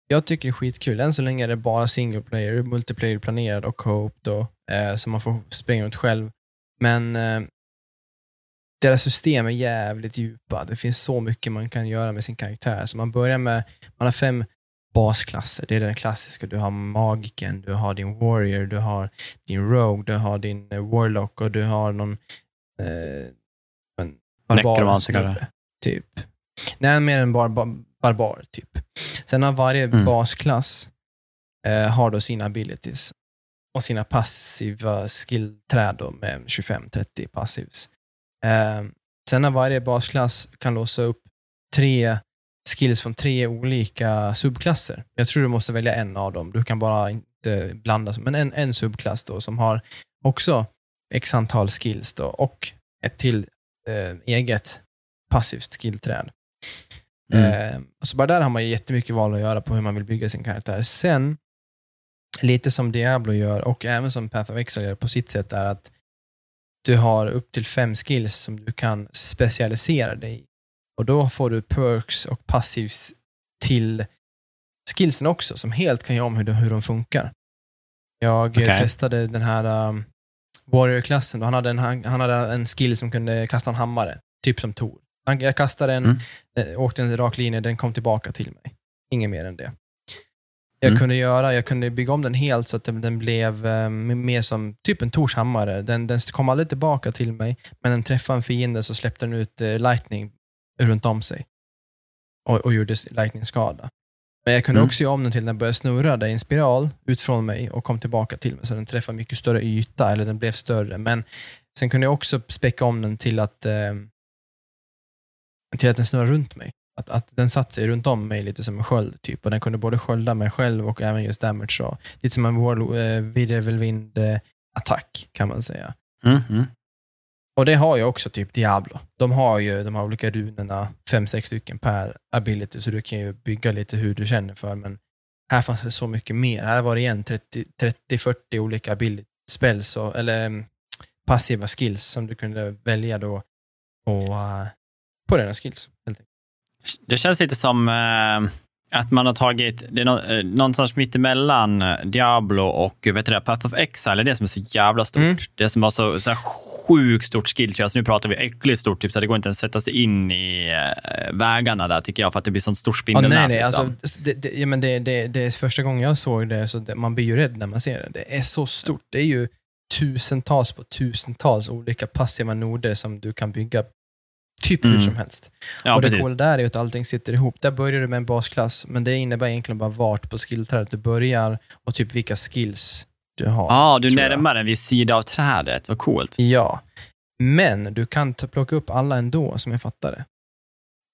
jag tycker det är skitkul. Än så länge är det bara single player, multiplayer planerad och co-op då, eh, så man får springa runt själv. Men eh, deras system är jävligt djupa. Det finns så mycket man kan göra med sin karaktär. Så man börjar med, man har fem basklasser. Det är den klassiska. Du har magiken, du har din warrior, du har din rogue, du har din eh, warlock och du har någon eh, en barbar? Typ. Nej, mer en bar, bar, barbar, typ. Sen har varje Mm. basklass eh, har då sina abilities och sina passiva skillträd med 25-30 passivs. Eh, sen har varje basklass kan låsa upp tre skills från tre olika subklasser. Jag tror du måste välja en av dem. Du kan bara inte blanda, men en, en subklass då som har också x antal skills då och ett till eh, eget passivt skillträd. Mm. Eh, så bara där har man ju jättemycket val att göra på hur man vill bygga sin karaktär. Sen, lite som Diablo gör och även som Path of Exile gör på sitt sätt, är att du har upp till fem skills som du kan specialisera dig i. Och då får du perks och passivs till skillsen också, som helt kan göra om hur de, hur de funkar. Jag Okej. testade den här um, Warrior-klassen. Han hade, en, han, hade en skill som kunde kasta en hammare, typ som Tor. Han, jag kastade en, Mm. eh, åkte en rak linje, den kom tillbaka till mig. Inget mer än det. Jag Mm. kunde göra, jag kunde bygga om den helt så att den, den blev eh, mer som typ en Tors hammare. Den, den kom aldrig tillbaka till mig, men den träffade en fiende så släppte den ut eh, lightning runt om sig och, och gjorde lightning-skada. Men jag kunde Mm. också göra om den till den började snurra i en spiral ut från mig och kom tillbaka till mig. Så den träffade mycket större yta, eller den blev större. Men sen kunde jag också späcka om den till att, eh, till att den snurrar runt mig. Att, att den satt sig runt om mig lite som en sköld. Typ. Och den kunde både skölda mig själv och även just damage. Så. Lite som en eh, virvelvind-attack kan man säga. Mm, mm. Och det har ju också typ Diablo. De har ju de här olika runorna, fem, sex stycken per ability, så du kan ju bygga lite hur du känner för, men här fanns det så mycket mer. Här var det igen 30-40 olika ability spells, och, eller um, passiva skills som du kunde välja då på, uh, på dina skills. Helt det känns lite som uh, att man har tagit, det är nå, uh, någonstans mittemellan Diablo och vet du, Path of Exile, det är det som är så jävla stort. Mm. Det som har så, så sjukt stort skilltree. Alltså nu pratar vi äckligt stort, typ, så det går inte ens sätta sig in i äh, vägarna där, tycker jag, för att det blir sånt stort spindelnät. Ja, nej, nej. Liksom. Alltså, det, det, ja, men det, det, det är första gången jag såg det, så det, man blir ju rädd när man ser det. Det är så stort. Det är ju tusentals på tusentals olika passiva noder som du kan bygga typ mm. hur som helst. Ja, och det coola där är att allting sitter ihop. Där börjar du med en basklass, men det innebär egentligen bara vart på skillträdet du börjar och typ vilka skills du har. Ja, ah, du närmar en viss sida av trädet. Vad coolt. Ja, men du kan plocka upp alla ändå, som jag fattar det.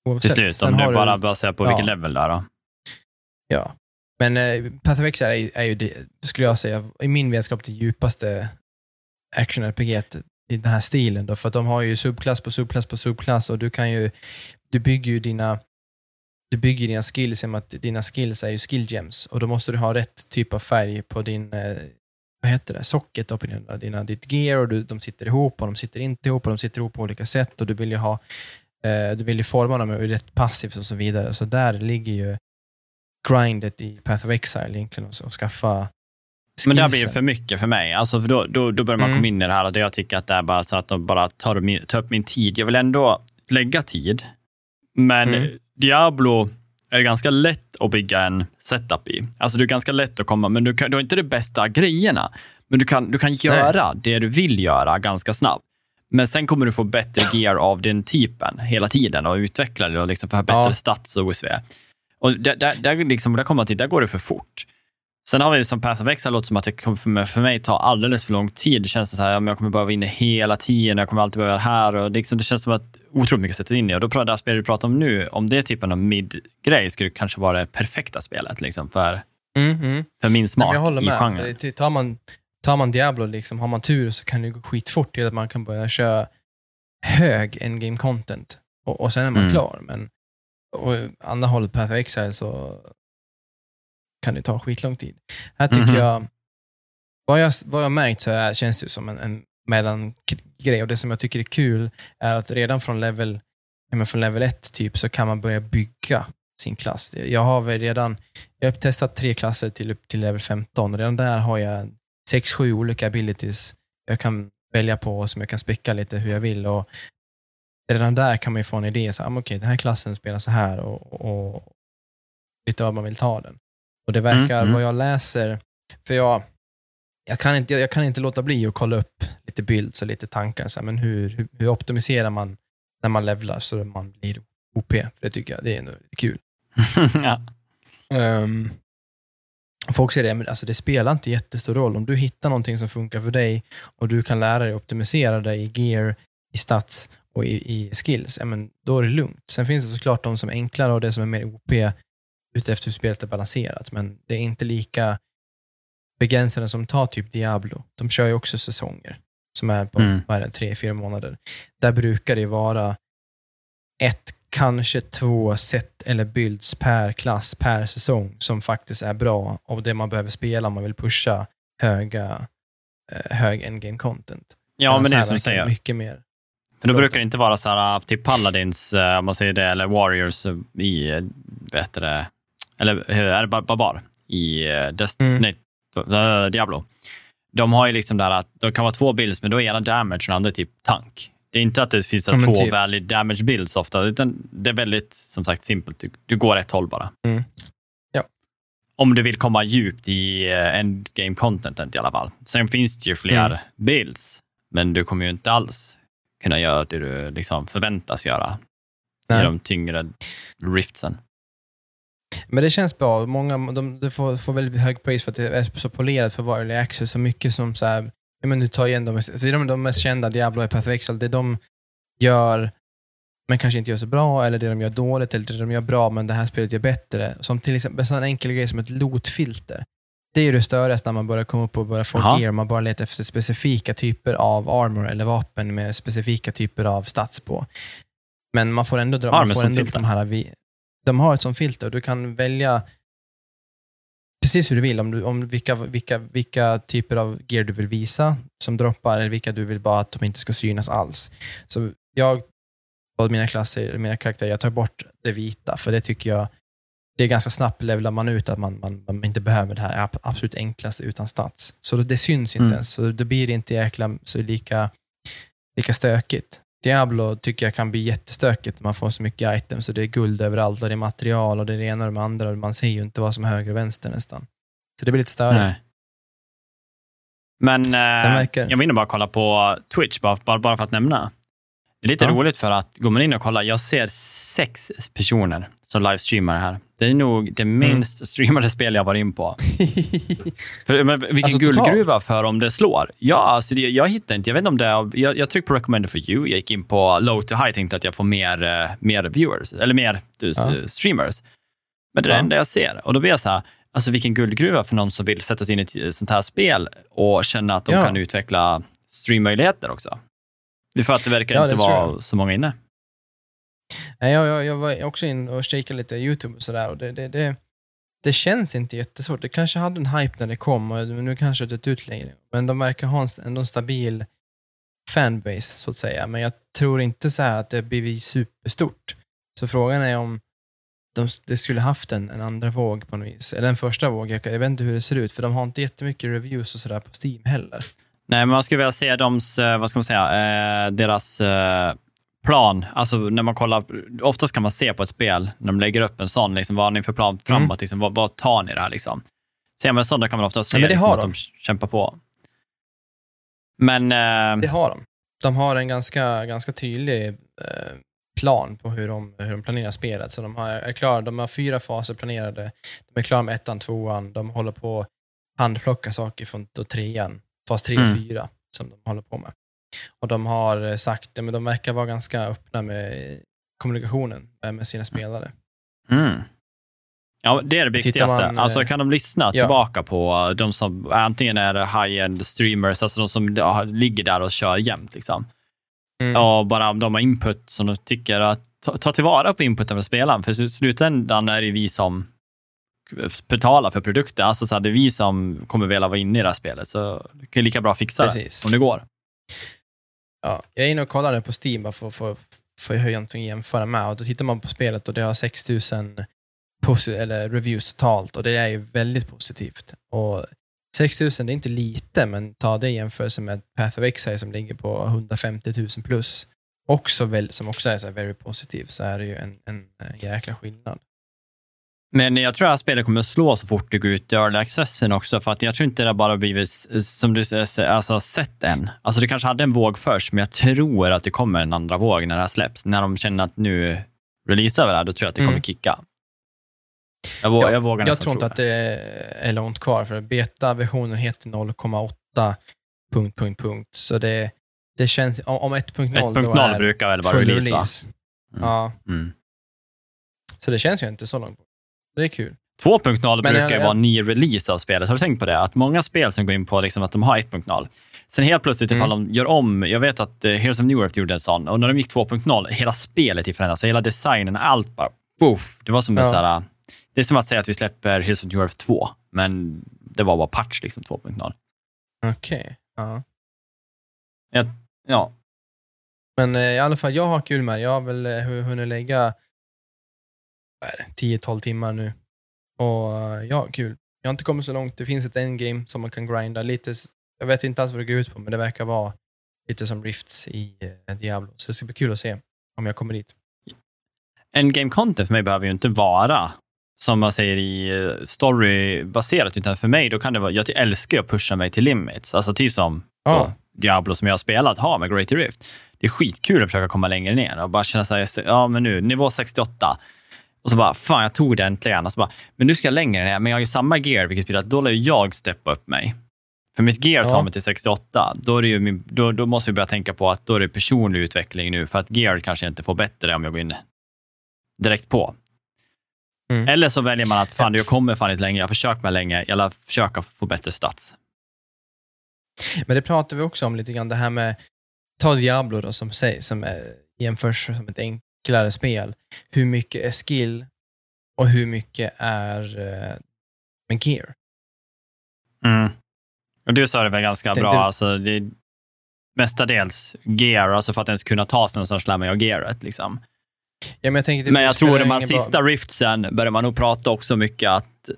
Oavsett. Till slut, om du bara baserar på ja. vilken level där då. Ja, men eh, Path of Exile är, är ju, det, skulle jag säga, i min vetskap det djupaste action-RPG i den här stilen. Då, för att de har ju subklass på subklass på subklass och du kan ju, du bygger ju dina du bygger dina skills genom att dina skills är ju skill gems och då måste du ha rätt typ av färg på din eh, vad heter det, socket på dina, dina, ditt gear och du, de sitter ihop och de sitter inte ihop och de sitter ihop på olika sätt och du vill ju ha eh, du vill ju forma dem rätt passivt och så vidare. Så där ligger ju grindet i Path of Exile egentligen alltså, och, och skaffa skillsen. Men det blir för mycket för mig. Alltså för då, då, då börjar man mm. komma in i det här och jag tycker att det är bara så att de bara tar, min, tar upp min tid. Jag vill ändå lägga tid, men mm. Diablo är ganska lätt att bygga en setup i. Alltså det är ganska lätt att komma, men du, kan, du har inte de bästa grejerna. Men du kan, du kan göra Nej. det du vill göra ganska snabbt. Men sen kommer du få bättre gear av den typen hela tiden och utveckla det och liksom få bättre ja. stats och OSV. Och där, där, där, liksom, där, kommer till, där går det för fort. Sen har vi som Path of Exile, låter som att det kommer för mig ta alldeles för lång tid. Det känns som att jag kommer behöva vara inne hela tiden, jag kommer alltid behöva vara här. Och liksom, det känns som att otroligt mycket sätta in i. Och då pratar det spelet du pratar om nu, om det typen av mid-grej skulle kanske vara det perfekta spelet liksom, för, mm, mm. för min smak jag håller i med. genren. Tar man, tar man Diablo, liksom, har man tur så kan det gå skitfort till att man kan börja köra hög endgame content och, och sen är man mm. klar. Men och andra hållet, Path of Exile, så kan det ta skitlång tid. Här tycker mm -hmm. jag, vad jag, vad jag märkt så är, känns det som en, en mellangrej och det som jag tycker är kul är att redan från level, ja, från level 1 typ, så kan man börja bygga sin klass. Jag har väl redan jag har testat tre klasser till upp till level 15 och redan där har jag 6-7 olika abilities jag kan välja på som jag kan spicka lite hur jag vill. Och redan där kan man ju få en idé. Så, ah, okay, den här klassen spelar så här och, och lite vad man vill ta den. Och det verkar, mm, mm. vad jag läser, för jag, jag, kan inte, jag kan inte låta bli att kolla upp lite bilds och lite tankar. Så här, men hur, hur, hur, optimiserar man när man levlar så man blir OP? För det tycker jag det är ändå lite kul. ja. um, folk säger det, men alltså det spelar inte jättestor roll. Om du hittar någonting som funkar för dig och du kan lära dig optimisera det i gear, i stats och i, i skills, ja, men då är det lugnt. Sen finns det såklart de som är enklare och det som är mer OP ute efter hur spelet är balanserat, men det är inte lika begränsande som tar typ Diablo. De kör ju också säsonger som är på mm. vad är det, tre, fyra månader. Där brukar det vara ett, kanske två set eller builds per klass per säsong som faktiskt är bra och det man behöver spela om man vill pusha höga, eh, hög endgame content. Ja, men det är som du säger. Mycket mer. Men då brukar det inte vara så här, typ Paladins, eh, om man säger det, eller Warriors i, eh, vet det, eller är det Barbar i Dest mm. nej, Diablo. De har ju liksom där att de kan vara två builds, men då är ena damage och den andra typ tank. Det är inte att det finns ja, två typ. valid damage builds ofta, utan det är väldigt som sagt simpelt. Du, du går ett håll bara. Mm. Ja. Om du vill komma djupt i uh, endgame contentet i alla fall. Sen finns det ju fler mm. builds, men du kommer ju inte alls kunna göra det du liksom förväntas göra Nej. i de tyngre riftsen. Men det känns bra. Många de, de får, får väldigt hög pris för att det är så polerat för early access. Så mycket som så här, ja, men du tar igen de, så de, de mest kända, Diablo och Path of Exile, det de gör men kanske inte gör så bra, eller det de gör dåligt, eller det de gör bra men det här spelet gör bättre. Som till exempel en sån enkel grej som ett lotfilter. Det är ju det störigaste när man börjar komma upp och börja få Jaha. gear. Man bara letar efter specifika typer av armor eller vapen med specifika typer av stats på. Men man får ändå dra, man får ändå upp de här... De har ett sånt filter och du kan välja precis hur du vill. Om, du, om vilka, vilka, vilka typer av gear du vill visa som droppar eller vilka du vill bara att de inte ska synas alls. Så jag, på mina klasser, mina karaktärer, jag tar bort det vita för det tycker jag det är ganska snabbt levlar man ut att man, man, man inte behöver det här ab- absolut enklaste utan stats. Så det, det syns inte Mm. ens, så det blir inte jäkla så lika, lika stökigt. Diablo tycker jag kan bli jättestökigt man får så mycket items och det är guld överallt och det är material och det är det ena och det andra och man ser ju inte vad som är höger och vänster nästan. Så det blir lite störigt. Men eh, jag och bara kolla på Twitch, bara, bara, bara för att nämna. Det är lite Ja. roligt för att går man in och kollar, jag ser sex personer som livestreamar här. Det är nog det minst streamade spel jag varit in på. För, men vilken Alltså, guldgruva totalt? för om det slår. Ja, alltså det, jag hittar inte. Jag vet inte om det är, jag, jag tryckte på recommended for you. Jag gick in på low to high tänkte att jag får mer, eh, mer viewers, eller mer eh, Ja. streamers. Men det är det Ja. enda jag ser. Och då blir jag så här, alltså vilken guldgruva för någon som vill sätta sig in i ett sånt här spel och känna att de Ja. kan utveckla streammöjligheter också. För att det verkar Ja, inte det vara så många inne. Nej, jag, jag, jag var också in och kikade lite YouTube och sådär och det, det, det, det känns inte jättesvårt. Det kanske hade en hype när det kom, och nu kanske det har dött ut längre. Men de verkar ha en, ändå en stabil fanbase, så att säga. Men jag tror inte så här att det blir superstort. Så frågan är om de, det skulle haft en, en andra våg på något vis. Eller en första våg. Jag, jag vet inte hur det ser ut, för de har inte jättemycket reviews och sådär på Steam heller. Nej, men man skulle vilja se deras, eh, vad ska man säga, eh, deras eh, plan. Alltså när man kollar, oftast kan man se på ett spel, när de lägger upp en sån, liksom, vad har ni för plan framåt? Liksom, vad, vad tar ni där? Liksom? Ser man en sån, då kan man ofta se men det liksom, har att de. de kämpar på. Men eh, Det har de. De har en ganska, ganska tydlig eh, plan på hur de, hur de planerar spelet. Så de har, är klara, de har fyra faser planerade. De är klara med ettan, tvåan. De håller på att handplocka saker från trean, fas tre och Mm. fyra, som de håller på med. Och de har eh, sagt, ja, men de verkar vara ganska öppna med kommunikationen med, med sina spelare. mm. Ja, det är det viktigaste. man, alltså eh, kan de lyssna ja. tillbaka på de som antingen är high-end streamers, alltså de som ja, ligger där och kör jämt. Liksom. Mm. och bara om de har input som de tycker att ta, ta tillvara på inputen från spelaren. För i slutändan är det vi som betalar för produkten. Alltså så här, det är vi som kommer vilja vara inne i det här spelet. Så det kan lika bra fixa Precis. det om det går. Ja, jag är inne och kollar nu på Steam bara för att för höja någonting att jämföra med. Och då tittar man på spelet och det har 6000 eller reviews totalt och det är ju väldigt positivt. Och 6000 det är inte lite, men ta det i jämförelse med Path of Exile som ligger på 150 000 plus, också väl, som också är så här very positiv, så är det ju en, en, en jäkla skillnad. Men jag tror att spelet kommer att slå så fort det går ut i early accessen också, för att jag tror inte det bara blivit, som du säger, alltså sett än. Alltså det kanske hade en våg först, men jag tror att det kommer en andra våg när det här släpps. När de känner att nu releasar vi det här, då tror jag att det kommer Mm. kicka. Jag, vågar, Ja, jag vågar Jag tror inte att det är långt kvar, för beta-versionen heter 0,8 punkt, punkt, punkt. Så det, det känns, om, om 1.0 då 1.0 är brukar väl vara full release, va? release. Mm. Ja, Mm. så det känns ju inte så långt. Det är kul. 2.0 Men brukar ju jag- vara en ny release av spelet. Har du tänkt på det? Att många spel som går in på liksom att de har 1.0, sen helt plötsligt ifall Mm. de gör om, jag vet att eh, Heroes of New Earth gjorde en sån, och när de gick 2.0, hela spelet i förändras, hela designen, allt bara poof. Det var som en Ja. sån här, det är som att säga att vi släpper Heroes of New Earth 2, men det var bara patch liksom 2.0. Okej. Ja. Ja. Men eh, i alla fall, jag har kul med det. Jag har väl eh, hu- hunnit lägga 10-12 timmar nu. Och eh, har kul. Jag har inte kommit så långt. Det finns ett endgame som man kan grinda. Lite, jag vet inte alls vad det går ut på, men det verkar vara lite som Rifts i eh, Diablo. Så det ska bli kul att se om jag kommer dit. Endgame content för mig behöver ju inte vara som man säger i eh, storybaserat, utan för mig, då kan det vara, jag älskar att pusha mig till limits. Alltså typ som Ja. då Diablo som jag har spelat har med Great Rift. Det är skitkul att försöka komma längre ner och bara känna så här, ja men nu, nivå 68. Och så bara, fan jag tog det äntligen. Och så bara, men nu ska jag längre ner, men jag har ju samma gear, vilket betyder att då lär jag steppa upp mig. För mitt gear tar Ja. mig till 68. Då, är det ju min, då, då måste vi börja tänka på att då är det personlig utveckling nu, för att gear kanske inte får bättre om jag går in direkt på. Mm. Eller så väljer man att fan, jag kommer fan inte längre, jag har försökt mig länge, jag försöka få bättre stats. Men det pratar vi också om lite grann, det här med, ta Diablo då, som, som är, jämförs som ett enklare spel. Hur mycket är skill och hur mycket är uh, med gear? Mm. Och du sa det väl ganska bra, det, alltså, det mestadels gear, alltså för att ens kunna ta sig någonstans lär man ju gearet. Liksom. Ja, men jag, tänkte, men jag tror de här sista bra... riftsen börjar man nog prata också mycket att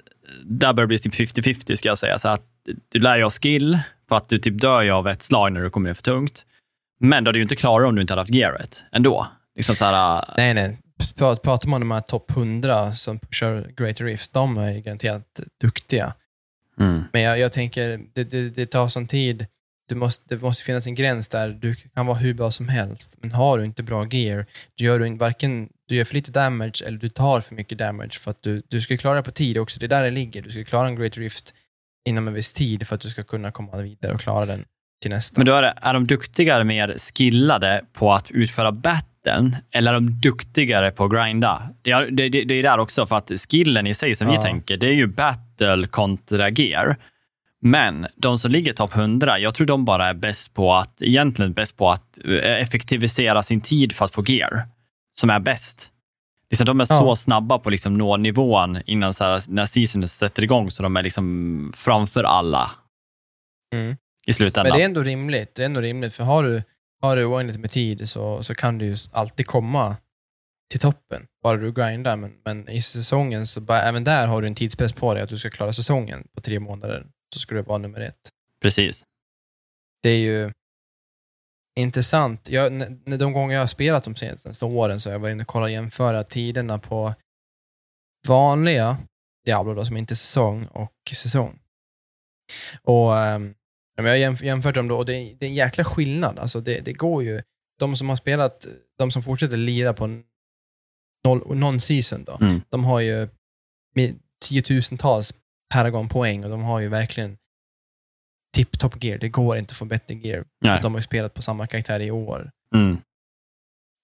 där börjar det bli typ 50-50 ska jag säga. Så att du lär ju skill, för att du typ dör ju av ett slag när du kommer ner för tungt. Men då hade du inte klarat om du inte hade haft gearet ändå. Liksom så här, äh, nej, nej. Pratar man om de här topp 100 som kör Great Rift, de är garanterat duktiga. Mm. Men jag, jag tänker, det, det, det, tar sån tid. Du måste, det måste finnas en gräns där. Du kan vara hur bra som helst, men har du inte bra gear, du gör du varken du gör för lite damage eller du tar för mycket damage för att du, du ska klara det på tid också. Det är där det ligger. Du ska klara en Great Rift inom en viss tid för att du ska kunna komma vidare och klara den till nästa. Men då är, det, är de duktigare mer skillade på att utföra battlen eller är de duktigare på att grinda? Det är, det, det, det är där också, för att skillen i sig som ja. vi tänker, det är ju battle kontra gear. Men de som ligger topp 100, jag tror de bara är bäst på att, egentligen bäst på att eh, effektivisera sin tid för att få gear, som är bäst. Liksom, de är ja. så snabba på att liksom nå nivån innan så här, när seasonen sätter igång, så de är liksom framför alla mm. I slutändan. Men det är ändå rimligt, det är ändå rimligt för har du, har du oändligt med tid så, så kan du ju alltid komma till toppen, bara du grindar. Men, men i säsongen, så bara, även där har du en tidspress på dig att du ska klara säsongen på tre månader. Så ska du vara nummer ett. Precis. Det är ju intressant. Jag, de gånger jag har spelat de senaste åren så har jag varit inne och kollat och jämföra tiderna på vanliga Diablo, då, som inte är säsong, och säsong. Och um, jag har jämfört dem då, och det, det är en jäkla skillnad. Alltså det, det går ju. De som har spelat, de som fortsätter lira på non-season, då, mm. de har ju tiotusentals Paragon-poäng och de har ju verkligen tip-top gear. Det går inte att få bättre gear. Nej. De har ju spelat på samma karaktär i år. Mm.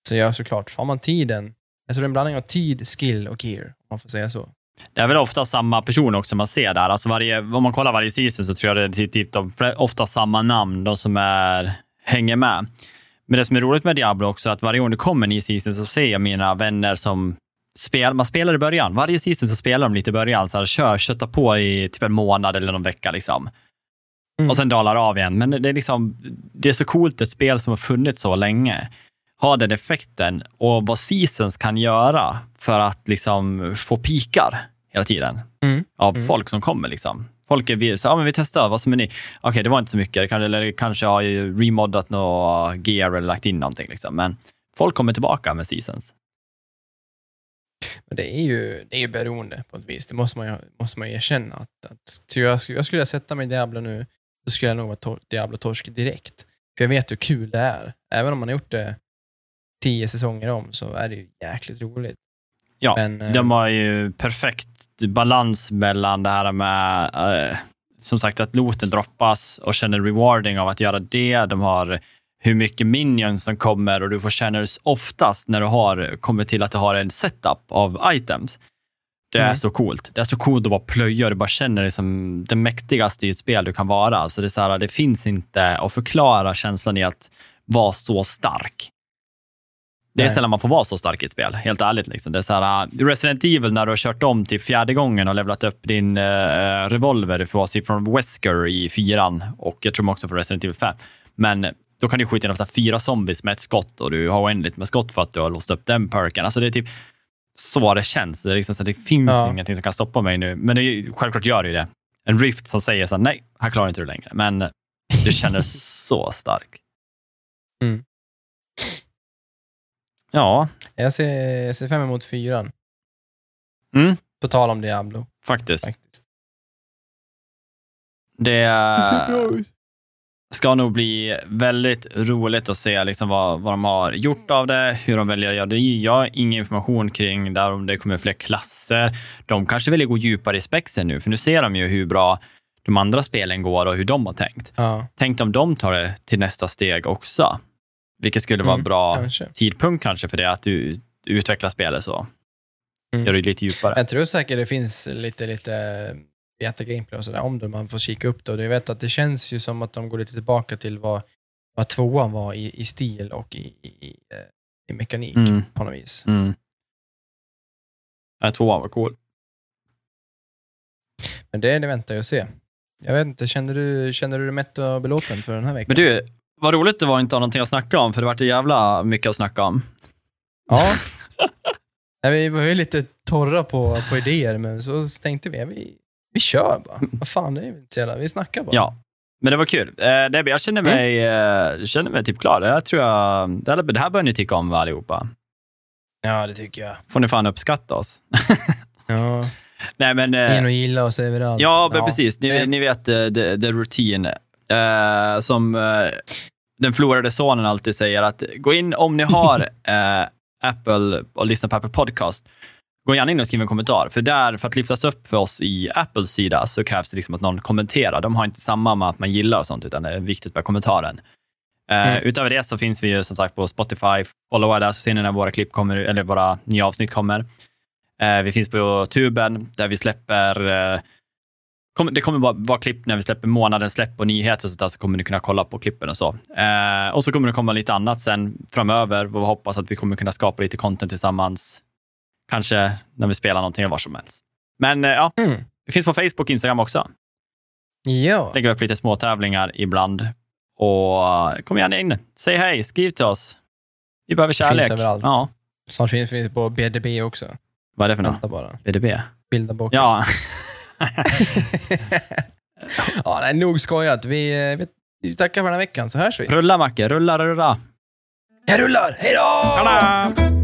Så ja, såklart, har man tiden, alltså det är en blandning av tid, skill och gear, om man får säga så. Det är väl ofta samma person också man ser där. Alltså varje, om man kollar varje season så tror jag det är typ de, ofta samma namn, de som är, hänger med. Men det som är roligt med Diablo också, är att varje gång det kommer en ny season så ser jag mina vänner som spel, man spelar i början. Varje season så spelar de lite i början, så här, kör, köttar på i typ en månad eller någon vecka. Liksom. Mm. Och sen dalar av igen. Men det är, liksom, det är så coolt, ett spel som har funnits så länge, har den effekten och vad seasons kan göra för att liksom få pikar hela tiden mm. av mm. folk som kommer. Liksom. Folk är så, ja, men vi testar, vad som är ni? Okej, okay, det var inte så mycket, eller kanske har remoddat något gear eller lagt in någonting. Liksom. Men folk kommer tillbaka med seasons. Men det är ju, det är ju beroende på ett vis. Det måste man ju, måste man ju erkänna. Att, att, jag, skulle, jag skulle sätta mig i Diablo nu, då skulle jag nog vara tor Diablo-torsk direkt. För jag vet hur kul det är. Även om man har gjort det tio säsonger om så är det ju jäkligt roligt. Ja, Men, eh, de har ju perfekt balans mellan det här med eh, som sagt att loten droppas och känner rewarding av att göra det. De har hur mycket minions som kommer och du får känna oftast när du har kommit till att du har en setup av items. Det är mm. så coolt. Det är så coolt att bara plöja och du bara känner dig som det mäktigaste i ett spel du kan vara. Alltså det, är så här, det finns inte att förklara känslan i att vara så stark. Det är Nej. sällan man får vara så stark i ett spel, helt ärligt. Liksom. Det är så här, uh, Resident Evil, när du har kört om till fjärde gången och levlat upp din uh, revolver, du får typ från Wesker i fyran och jag tror också från Resident Evil 5. Men då kan du skjuta in fyra zombies med ett skott och du har oändligt med skott för att du har låst upp den perken. Alltså det är typ så det känns. Det, är liksom så det finns ja. ingenting som kan stoppa mig nu. Men det är, självklart gör det ju det. En rift som säger så här, nej, här klarar inte du längre. Men du känner så stark. Mm. Ja. Jag ser, jag ser fram emot fyran. Mm. På tal om Diablo. Faktiskt. Faktiskt. Det, ut ska nog bli väldigt roligt att se liksom vad, vad de har gjort av det, hur de väljer att göra det. Jag har ingen information kring där om det kommer fler klasser. De kanske väljer gå djupare i spexen nu, för nu ser de ju hur bra de andra spelen går och hur de har tänkt. Ja. Tänk om de tar det till nästa steg också, vilket skulle vara en mm, bra kanske. tidpunkt kanske för det, att du utvecklar spelet så. Mm. gör det lite djupare. Jag tror säkert det finns lite, lite beta-gameplay och sådär om det, man får kika upp det. Och jag vet att det känns ju som att de går lite tillbaka till vad, vad tvåan var i, i stil och i, i, i, eh, i mekanik Mm. på något vis. Mm. Ja, tvåan var cool. Men det, det väntar jag att se. Jag vet inte, känner du, känner du dig mätt och belåten för den här veckan? Men du, vad roligt det var att inte ha någonting att snacka om, för det vart jävla mycket att snacka om. Ja. Nej, vi var ju lite torra på, på idéer, men så tänkte vi, vi, vi kör bara. Vad fan, det är inte så jävla, vi snackar bara. Ja, men det var kul. Eh, det, jag känner mig, eh, känner mig typ klar. Jag tror jag, det här- det här bör ni tycka om allihopa. ja, det tycker jag. Får ni fan uppskatta oss. Ja. Nej, men... eh, In och gilla oss överallt. Ja, men precis. Ni, det- ni vet eh, the, the routine. Eh, som eh, den förlorade sonen alltid säger att gå in om ni har eh, Apple och lyssnar på Apple Podcast. Gå gärna in och skriv en kommentar. För där, för att lyftas upp för oss i Apples sida så krävs det liksom att någon kommenterar. De har inte samma med att man gillar och sånt, utan det är viktigt med kommentaren. Eh, Mm. Utöver det så finns vi ju som sagt på Spotify. Followa där så ser ni när våra klipp kommer, eller våra nya avsnitt kommer. Eh, vi finns på tuben där vi släpper kommer, det kommer bara vara klipp när vi släpper månadens släpp och nyheter och sånt där, så kommer ni kunna kolla på klippen och så. Eh, och så kommer det komma lite annat sen framöver och vi hoppas att vi kommer kunna skapa lite content tillsammans. Kanske när vi spelar någonting eller var som helst. Men eh, ja, Mm. vi finns på Facebook och Instagram också. Ja. Lägger upp lite små tävlingar ibland. Och eh, kom gärna in. Säg hej, skriv till oss. Vi behöver kärlek. Finns överallt. Ja, Snart finns finns det på BDB också. vad är det för något? Bara. BDB? Bilda bok. Ja, ja, nej, nog skojat. Vi, eh, vi, vi tackar för den här veckan, så hörs vi. rulla Macke, rulla, rulla. Jag rullar! Hej då!